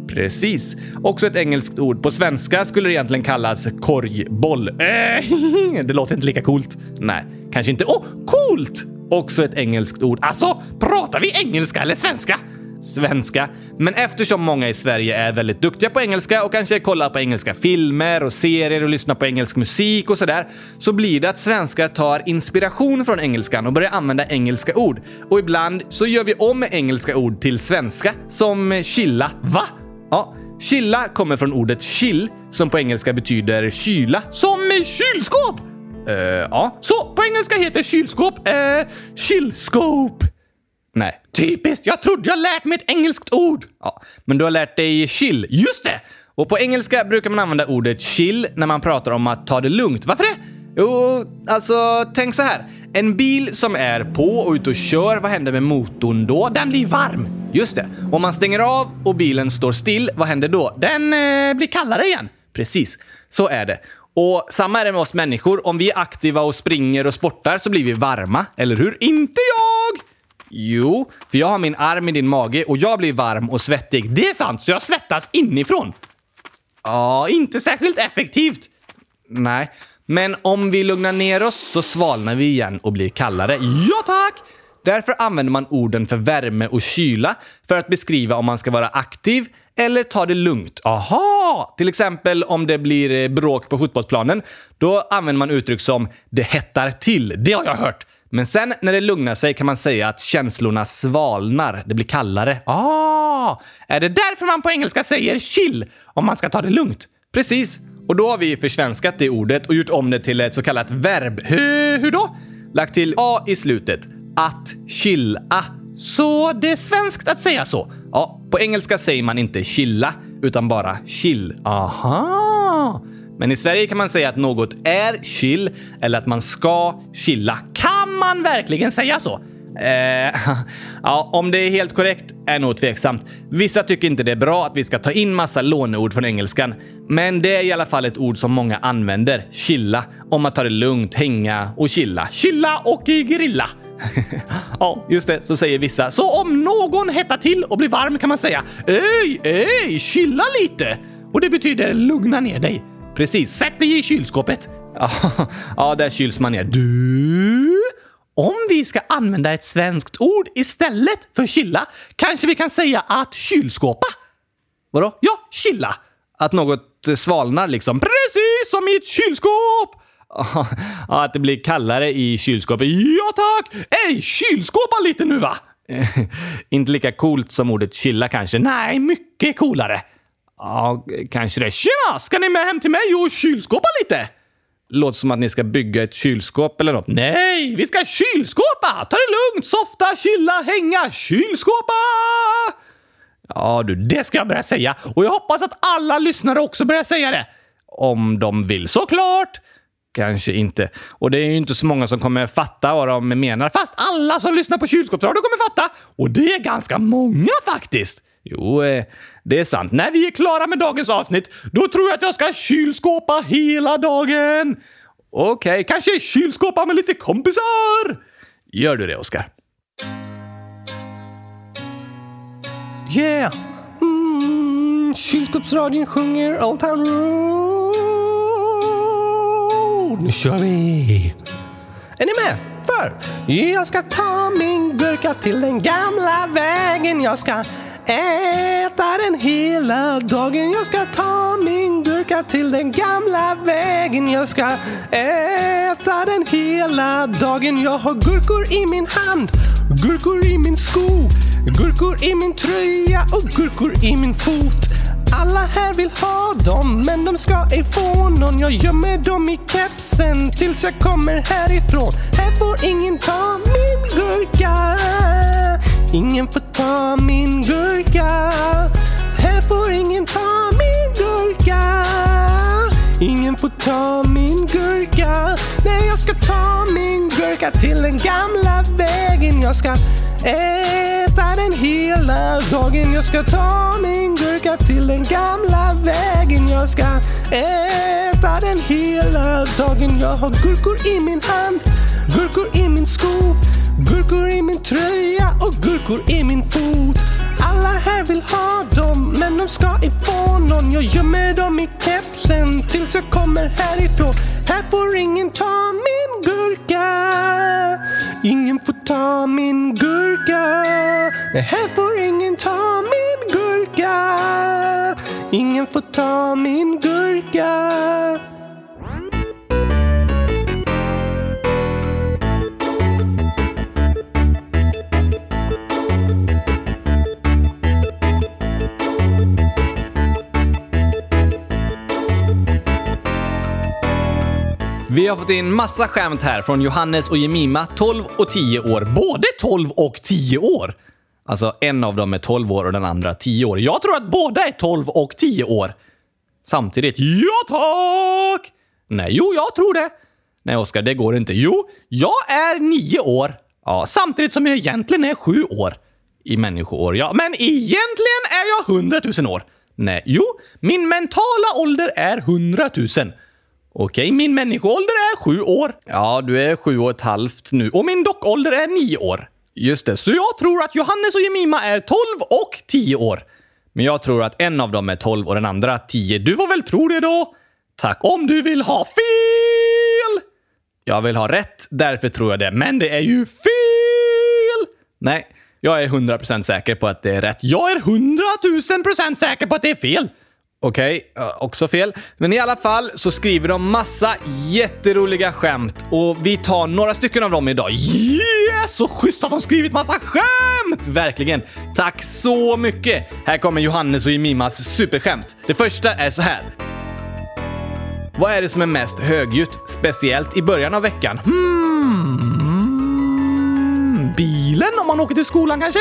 Precis. Också ett engelskt ord. På svenska skulle det egentligen kallas korgboll. Eh, <laughs> det låter inte lika coolt. Nej, kanske inte. Åh, oh, coolt! Också ett engelskt ord. Alltså, pratar vi engelska eller svenska? Svenska. Men eftersom många i Sverige är väldigt duktiga på engelska och kanske kollar på engelska filmer och serier och lyssnar på engelsk musik och sådär, så blir det att svenskar tar inspiration från engelskan och börjar använda engelska ord. Och ibland så gör vi om engelska ord till svenska, som chilla. Va? Ja, chilla kommer från ordet chill, som på engelska betyder kyla. Som kylskåp? Uh, ja. Så på engelska heter kylskåp eh, kylskåp. Typiskt! Jag trodde jag lärt mig ett engelskt ord. Ja, men du har lärt dig chill. Just det! Och på engelska brukar man använda ordet chill när man pratar om att ta det lugnt. Varför det? Jo, alltså tänk så här. En bil som är på och ute och kör, vad händer med motorn då? Den blir varm. Just det. Om man stänger av och bilen står still, vad händer då? Den eh, blir kallare igen. Precis, så är det. Och samma är det med oss människor. Om vi är aktiva och springer och sportar så blir vi varma, eller hur? Inte jag! Jo, för jag har min arm i din mage och jag blir varm och svettig. Det är sant, så jag svettas inifrån. Ja, inte särskilt effektivt. Nej, men om vi lugnar ner oss så svalnar vi igen och blir kallare. Ja tack! Därför använder man orden för värme och kyla för att beskriva om man ska vara aktiv eller ta det lugnt. Aha! Till exempel om det blir eh, bråk på fotbollsplanen. Då använder man uttryck som “det hettar till”. Det har jag hört. Men sen när det lugnar sig kan man säga att känslorna svalnar. Det blir kallare. Ah! Är det därför man på engelska säger chill om man ska ta det lugnt? Precis. Och då har vi försvenskat det ordet och gjort om det till ett så kallat verb. Hur, hur då? Lagt till a i slutet. Att chilla. Så det är svenskt att säga så? Ja, på engelska säger man inte chilla, utan bara chill. Aha! Men i Sverige kan man säga att något är chill eller att man ska chilla. Kan man verkligen säga så? Eh, <laughs> ja, om det är helt korrekt är nog tveksamt. Vissa tycker inte det är bra att vi ska ta in massa låneord från engelskan. Men det är i alla fall ett ord som många använder. Chilla. Om att ta det lugnt, hänga och chilla. Chilla och grilla. <laughs> ja, just det, så säger vissa. Så om någon hettar till och blir varm kan man säga “Öj, öj, chilla lite! Och det betyder lugna ner dig. Precis, sätt dig i kylskåpet. <laughs> ja, där kyls man ner. Du? Om vi ska använda ett svenskt ord istället för chilla kanske vi kan säga att kylskåpa. Vadå? Ja, chilla. Att något svalnar liksom. Precis som i ett kylskåp! <laughs> Ja, att det blir kallare i kylskåpet. Ja tack! Ej, kylskåpa lite nu va! <laughs> Inte lika coolt som ordet chilla kanske. Nej, mycket coolare. Ja, kanske det. Tjena! Ska ni med hem till mig och kylskåpa lite? Låter som att ni ska bygga ett kylskåp eller något. Nej, vi ska kylskåpa! Ta det lugnt, softa, chilla, hänga, kylskåpa! Ja du, det ska jag börja säga. Och jag hoppas att alla lyssnare också börjar säga det. Om de vill såklart. Kanske inte. Och det är ju inte så många som kommer fatta vad de menar. Fast alla som lyssnar på kylskåpsradio kommer fatta. Och det är ganska många faktiskt. Jo, eh, det är sant. När vi är klara med dagens avsnitt, då tror jag att jag ska kylskåpa hela dagen. Okej, okay, kanske kylskåpa med lite kompisar. Gör du det, Oskar? Yeah! Mm, kylskåpsradion sjunger Old Town Road. Nu kör vi! Är ni med? För jag ska ta min gurka till den gamla vägen. Jag ska äta den hela dagen. Jag ska ta min gurka till den gamla vägen. Jag ska äta den hela dagen. Jag har gurkor i min hand, gurkor i min sko, gurkor i min tröja och gurkor i min fot. Alla här vill ha dem, men de ska ej få någon. Jag gömmer dem i kepsen tills jag kommer härifrån. Här får ingen ta min gurka. Ingen får ta min gurka. Här får ingen ta min gurka. Ingen får ta min gurka. Nej, jag ska ta min gurka till den gamla vägen. Jag ska äta den hela dagen. Jag ska ta min gurka till den gamla vägen. Jag ska äta den hela dagen. Jag har gurkor i min hand, gurkor i min sko, gurkor i min tröja och gurkor i min fot. Alla här vill ha dem, men de ska ej få någon. Jag gömmer dem i kepsen tills jag kommer härifrån. Här får ingen ta min gurka. Ingen får ta min gurka. Nej, här får ingen ta min gurka. Ingen får ta min gurka. Vi har fått in massa skämt här från Johannes och Jemima, 12 och 10 år. Både 12 och 10 år! Alltså, en av dem är 12 år och den andra 10 år. Jag tror att båda är 12 och 10 år. Samtidigt. Ja, tack! Nej, jo, jag tror det. Nej, Oskar, det går inte. Jo, jag är 9 år. Ja, samtidigt som jag egentligen är 7 år. I människoår, ja. Men egentligen är jag 100 000 år. Nej, jo, min mentala ålder är 100 000. Okej, min människoålder är sju år. Ja, du är sju och ett halvt nu. Och min dockålder är nio år. Just det, så jag tror att Johannes och Jemima är 12 och 10 år. Men jag tror att en av dem är 12 och den andra 10. Du får väl tro det då? Tack. Om du vill ha fel! Jag vill ha rätt, därför tror jag det. Men det är ju fel! Nej, jag är 100% säker på att det är rätt. Jag är 100 000% säker på att det är fel! Okej, okay, också fel. Men i alla fall så skriver de massa jätteroliga skämt och vi tar några stycken av dem idag. Yes! Så schysst att de skrivit massa skämt! Verkligen. Tack så mycket! Här kommer Johannes och Jemimas superskämt. Det första är så här. Vad är det som är mest högljutt, speciellt i början av veckan? Hmm. Bilen om man åker till skolan kanske?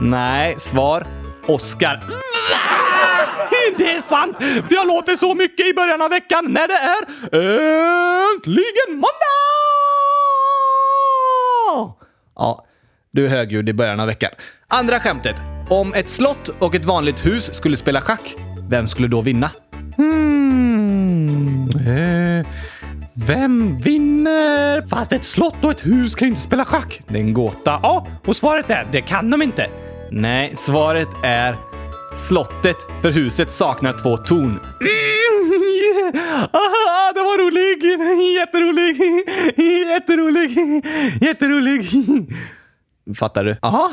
Nej, svar. Oskar. Mm. Det är sant! För jag låter så mycket i början av veckan när det är äntligen måndag! Ja, du är högljudd i början av veckan. Andra skämtet. Om ett slott och ett vanligt hus skulle spela schack, vem skulle då vinna? Hmm. Eh, vem vinner? Fast ett slott och ett hus kan ju inte spela schack. Det är en gåta. Ja, och svaret är det kan de inte. Nej, svaret är slottet, för huset saknar två torn. <laughs> Ah, det var rolig! <laughs> Jätterolig! <laughs> Jätterolig! Jätterolig! Fattar du? Ja,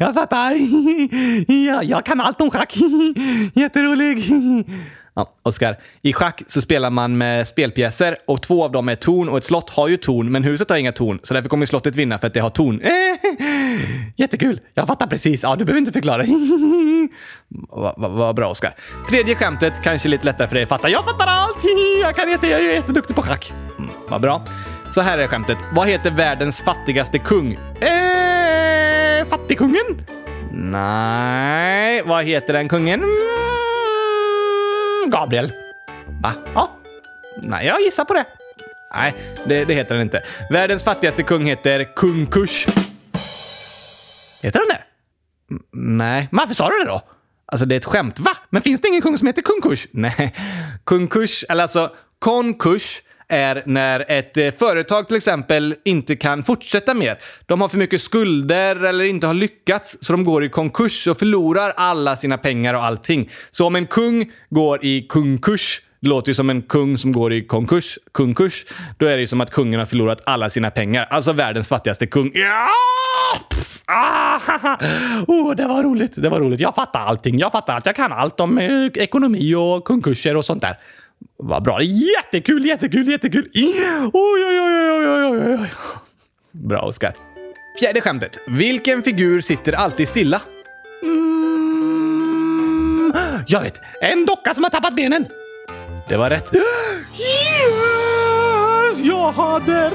jag fattar. Jag, jag kan allt om schack. Jätterolig. Ja, Oskar. I schack så spelar man med spelpjäser och två av dem är torn och ett slott har ju torn, men huset har inga torn, så därför kommer slottet vinna för att det har torn. <laughs> Jättekul. Jag fattar precis. Ja, du behöver inte förklara. Vad <laughs> va, va bra, Oskar. Tredje skämtet kanske lite lättare för dig att fatta. Jag fattar allt! <laughs> Jag kan jätte, jag är jätteduktig på schack. Mm, vad bra. Så här är skämtet. Vad heter världens fattigaste kung? Eh, fattigkungen? Nej, vad heter den kungen? Mm. Mm, Gabriel. Va? Ja, Nej, jag gissar på det. Nej, det, det heter den inte. Världens fattigaste kung heter Kung Kush. heter den det? M Nej, Varför sa du det då? alltså det är ett skämt. Va? Men finns det ingen kung som heter kung Kush? Nej, Kung Kush, eller alltså konkurs är när ett eh, företag till exempel inte kan fortsätta mer. De har för mycket skulder eller inte har lyckats så de går i konkurs och förlorar alla sina pengar och allting. Så om en kung går i konkurs det låter ju som en kung som går i konkurs. Konkurs. Då är det ju som att kungen har förlorat alla sina pengar. Alltså världens fattigaste kung. Ja! Pff, ah, <laughs> oh, det var roligt. Det var roligt. Jag fattar allting. Jag fattar allt. Jag kan allt om eh, ekonomi och konkurser och sånt där. Vad bra. Jättekul, jättekul, jättekul. Oj, oj, oj, oj, oj, oj, oj. Bra, Oskar. Fjärde skämtet. Vilken figur sitter alltid stilla? Mm, jag vet. En docka som har tappat benen. Det var rätt. Yes! Jag hade rätt!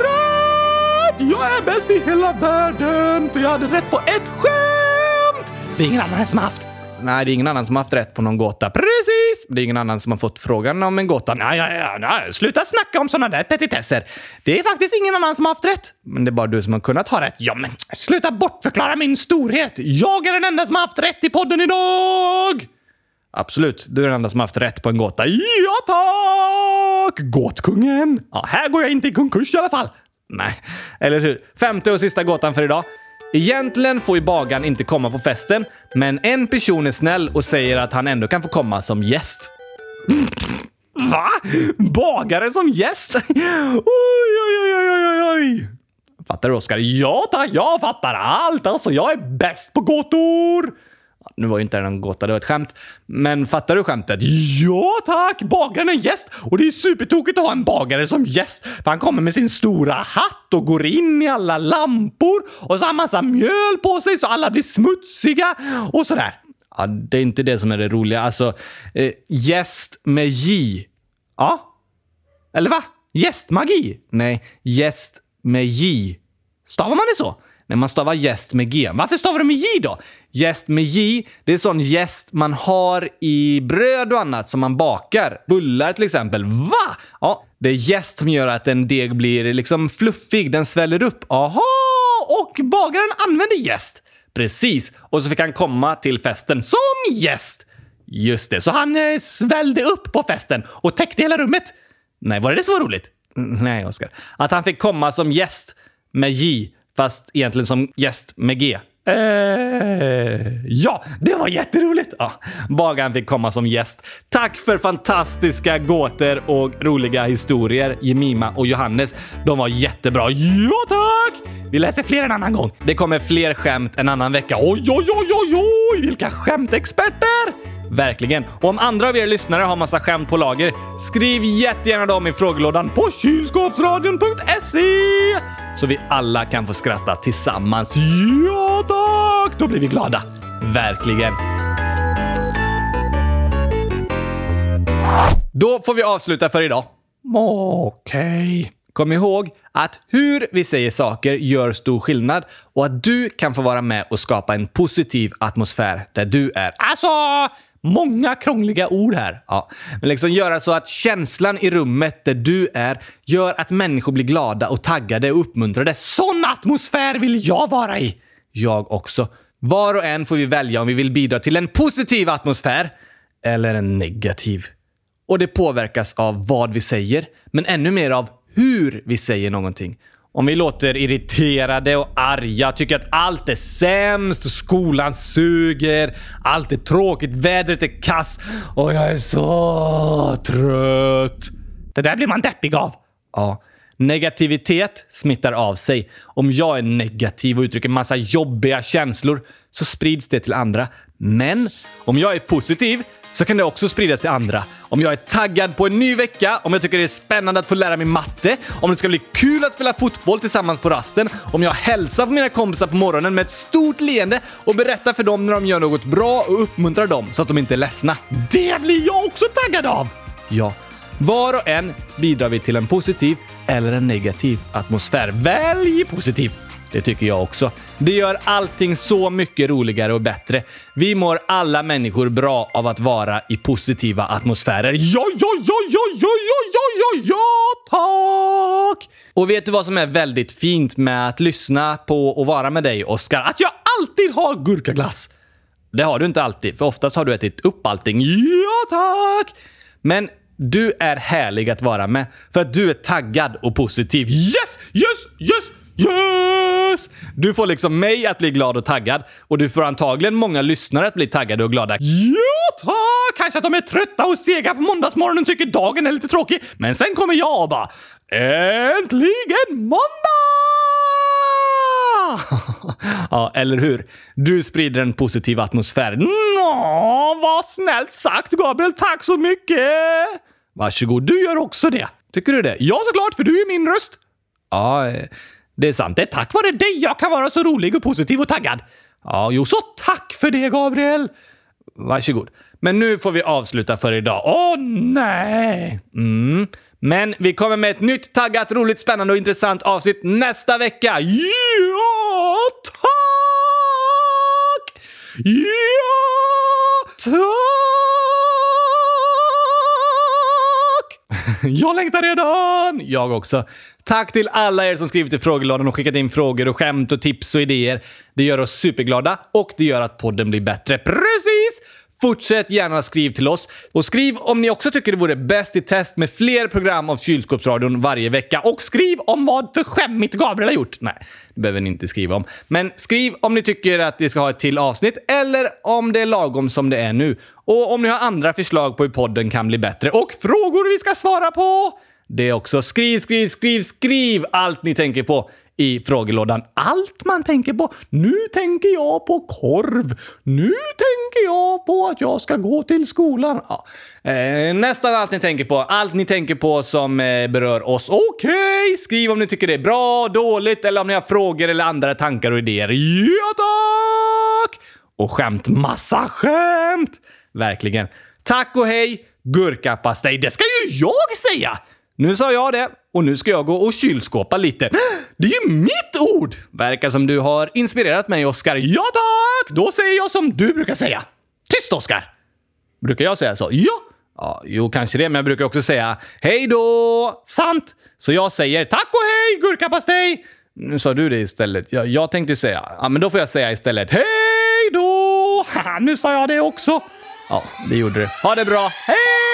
Jag är bäst i hela världen för jag hade rätt på ett skämt! Det är ingen annan här som har haft. Nej, det är ingen annan som har haft rätt på någon gåta. Precis! Det är ingen annan som har fått frågan om en gåta. Nej, nej, nej, nej. sluta snacka om sådana där petitesser. Det är faktiskt ingen annan som har haft rätt. Men det är bara du som har kunnat ha rätt. Ja, men sluta bortförklara min storhet. Jag är den enda som har haft rätt i podden idag! Absolut, du är den enda som har haft rätt på en gåta. Ja, tack! Gåtkungen! Ja, här går jag inte i konkurs i alla fall. Nej, eller hur? Femte och sista gåtan för idag. Egentligen får ju bagaren inte komma på festen, men en person är snäll och säger att han ändå kan få komma som gäst. Va? Bagare som gäst? Oj, oj, oj, oj, oj, oj. Fattar du, Oskar? Ja tack, jag fattar allt. Alltså, jag är bäst på gåtor. Nu var ju inte det någon gåta, det var ett skämt. Men fattar du skämtet? Ja tack! Bagaren är gäst och det är supertokigt att ha en bagare som gäst. För han kommer med sin stora hatt och går in i alla lampor och så har han massa mjöl på sig så alla blir smutsiga och sådär. Ja, det är inte det som är det roliga. Alltså, eh, gäst med J. Ja? Eller va? Gästmagi? Nej, gäst med J. Stavar man det så? När man stavar gäst med G. Varför stavar du med J då? Gäst med J, det är sån gäst man har i bröd och annat som man bakar. Bullar till exempel. Va? Ja, det är gäst som gör att en deg blir liksom fluffig, den sväller upp. Aha! Och bagaren använder gäst? Precis. Och så fick han komma till festen som gäst. Just det, så han eh, svällde upp på festen och täckte hela rummet? Nej, var det det som var roligt? Mm, Nej, Oskar. Att han fick komma som gäst med J, fast egentligen som gäst med G. Eh, ja, det var jätteroligt! Ja, Bagan fick komma som gäst. Tack för fantastiska gåtor och roliga historier, Jemima och Johannes. De var jättebra. Ja, tack! Vi läser fler en annan gång. Det kommer fler skämt en annan vecka. Oj, oj, oj, oj, oj! Vilka skämtexperter! Verkligen. Och om andra av er lyssnare har massa skämt på lager, skriv jättegärna dem i frågelådan på kylskåpsradion.se så vi alla kan få skratta tillsammans. Ja, tack! Då blir vi glada. Verkligen. Då får vi avsluta för idag. Okej. Kom ihåg att hur vi säger saker gör stor skillnad och att du kan få vara med och skapa en positiv atmosfär där du är. Alltså, många krångliga ord här. Ja. Men liksom göra så att känslan i rummet där du är gör att människor blir glada och taggade och uppmuntrade. Sån atmosfär vill jag vara i! Jag också. Var och en får vi välja om vi vill bidra till en positiv atmosfär eller en negativ. Och det påverkas av vad vi säger, men ännu mer av hur vi säger någonting. Om vi låter irriterade och arga, tycker att allt är sämst, skolan suger, allt är tråkigt, vädret är kass och jag är så trött. Det där blir man deppig av. Ja. Negativitet smittar av sig. Om jag är negativ och uttrycker massa jobbiga känslor så sprids det till andra. Men om jag är positiv så kan det också spridas till andra. Om jag är taggad på en ny vecka, om jag tycker det är spännande att få lära mig matte, om det ska bli kul att spela fotboll tillsammans på rasten, om jag hälsar på mina kompisar på morgonen med ett stort leende och berättar för dem när de gör något bra och uppmuntrar dem så att de inte är ledsna. Det blir jag också taggad av! Ja. Var och en bidrar vi till en positiv eller en negativ atmosfär. Välj positiv! Det tycker jag också. Det gör allting så mycket roligare och bättre. Vi mår alla människor bra av att vara i positiva atmosfärer. Ja, ja, ja, ja, ja, ja, ja, ja, ja, tack! Och vet du vad som är väldigt fint med att lyssna på och vara med dig, Oskar? Att jag alltid har gurkaglass! Det har du inte alltid, för oftast har du ätit upp allting. Ja, tack! Men du är härlig att vara med för att du är taggad och positiv. Yes, yes, yes, yes! Du får liksom mig att bli glad och taggad och du får antagligen många lyssnare att bli taggade och glada. Ja, tack! Kanske att de är trötta och sega på måndagsmorgonen och tycker dagen är lite tråkig. Men sen kommer jag och bara Äntligen måndag! <laughs> ja, eller hur? Du sprider en positiv atmosfär. Nå, vad snällt sagt Gabriel. Tack så mycket! Varsågod, du gör också det. Tycker du det? Ja, såklart, för du är min röst. Ja, eh, det är sant. Det är tack vare dig jag kan vara så rolig och positiv och taggad. Ja, jo, så tack för det, Gabriel. Varsågod. Men nu får vi avsluta för idag. Åh, nej! Mm. Men vi kommer med ett nytt taggat, roligt, spännande och intressant avsnitt nästa vecka. Ja, tack! Ja, tack! <laughs> Jag längtar redan! Jag också. Tack till alla er som skrivit i frågelådan och skickat in frågor och skämt och tips och idéer. Det gör oss superglada och det gör att podden blir bättre. Precis! Fortsätt gärna skriv till oss. Och skriv om ni också tycker det vore bäst i test med fler program av Kylskåpsradion varje vecka. Och skriv om vad för skämmigt Gabriel har gjort. Nej, det behöver ni inte skriva om. Men skriv om ni tycker att vi ska ha ett till avsnitt eller om det är lagom som det är nu. Och om ni har andra förslag på hur podden kan bli bättre och frågor vi ska svara på. Det också. Skriv, skriv, skriv, skriv allt ni tänker på i frågelådan. Allt man tänker på. Nu tänker jag på korv. Nu tänker jag på att jag ska gå till skolan. Ja. Eh, nästan allt ni tänker på. Allt ni tänker på som eh, berör oss. Okej, okay. skriv om ni tycker det är bra, dåligt eller om ni har frågor eller andra tankar och idéer. Ja, tack! Och skämt. Massa skämt! Verkligen. Tack och hej, gurkapastej. Det ska ju jag säga! Nu sa jag det och nu ska jag gå och kylskåpa lite. <gasps> Det är ju mitt ord! Verkar som du har inspirerat mig, Oskar. Ja tack! Då säger jag som du brukar säga. Tyst, Oskar! Brukar jag säga så? Ja! Ja, jo, kanske det, men jag brukar också säga hej då! Sant! Så jag säger tack och hej, gurkapastej! Nu sa du det istället. Jag, jag tänkte säga, ja, men då får jag säga istället hej då! Haha, <laughs> nu sa jag det också. Ja, det gjorde du. Ha det bra. Hej!